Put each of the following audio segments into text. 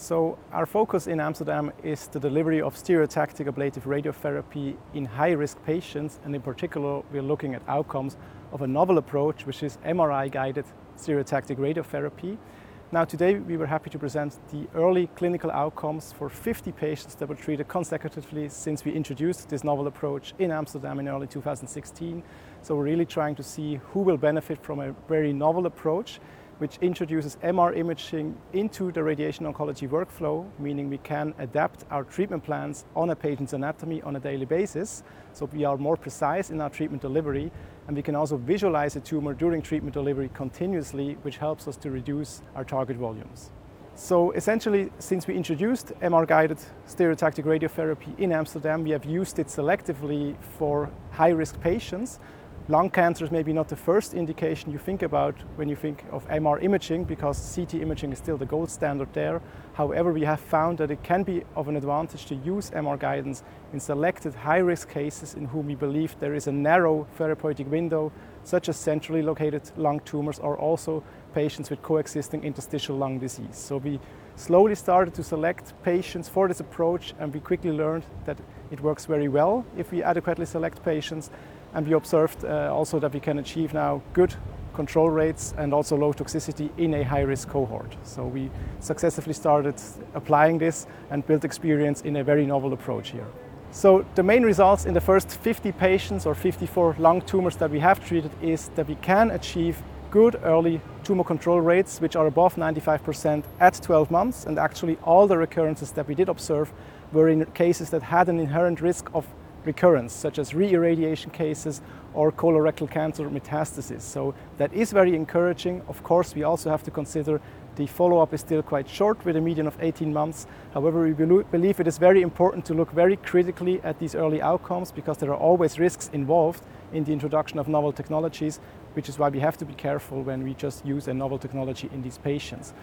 So our focus in Amsterdam is the delivery of stereotactic ablative radiotherapy in high-risk patients, and in particular, we're looking at outcomes of a novel approach, which is MRI-guided stereotactic radiotherapy. Now today we were happy to present the early clinical outcomes for 50 patients that were treated consecutively since we introduced this novel approach in Amsterdam in early 2016. So we're really trying to see who will benefit from a very novel approach which introduces MR imaging into the radiation oncology workflow, meaning we can adapt our treatment plans on a patient's anatomy on a daily basis. So we are more precise in our treatment delivery, and we can also visualize a tumor during treatment delivery continuously, which helps us to reduce our target volumes. So essentially, since we introduced MR-guided stereotactic radiotherapy in Amsterdam, we have used it selectively for high-risk patients Lung cancer is maybe not the first indication you think about when you think of MR imaging because CT imaging is still the gold standard there. However, we have found that it can be of an advantage to use MR guidance in selected high-risk cases in whom we believe there is a narrow therapeutic window, such as centrally located lung tumors or also patients with coexisting interstitial lung disease. So we slowly started to select patients for this approach and we quickly learned that it works very well if we adequately select patients and we observed uh, also that we can achieve now good control rates and also low toxicity in a high-risk cohort. So we successfully started applying this and built experience in a very novel approach here. So the main results in the first 50 patients or 54 lung tumors that we have treated is that we can achieve good early tumor control rates, which are above 95% at 12 months. And actually all the recurrences that we did observe were in cases that had an inherent risk of recurrence, such as re-irradiation cases or colorectal cancer metastasis. So that is very encouraging. Of course, we also have to consider the follow-up is still quite short with a median of 18 months. However, we believe it is very important to look very critically at these early outcomes because there are always risks involved in the introduction of novel technologies, which is why we have to be careful when we just use a novel technology in these patients.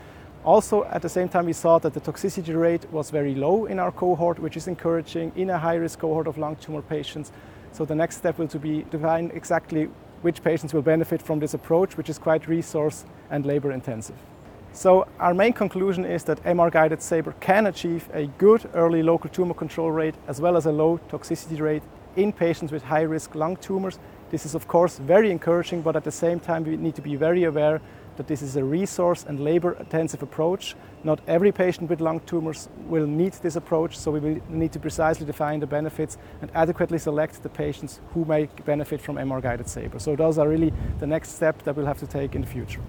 Also, at the same time, we saw that the toxicity rate was very low in our cohort, which is encouraging in a high-risk cohort of lung tumor patients. So the next step will be to be define exactly which patients will benefit from this approach, which is quite resource and labor intensive. So our main conclusion is that MR-guided SABR can achieve a good early local tumor control rate as well as a low toxicity rate in patients with high-risk lung tumors. This is of course very encouraging, but at the same time we need to be very aware that this is a resource and labor intensive approach. Not every patient with lung tumors will need this approach, so we will need to precisely define the benefits and adequately select the patients who may benefit from MR guided SABR. So those are really the next step that we'll have to take in the future.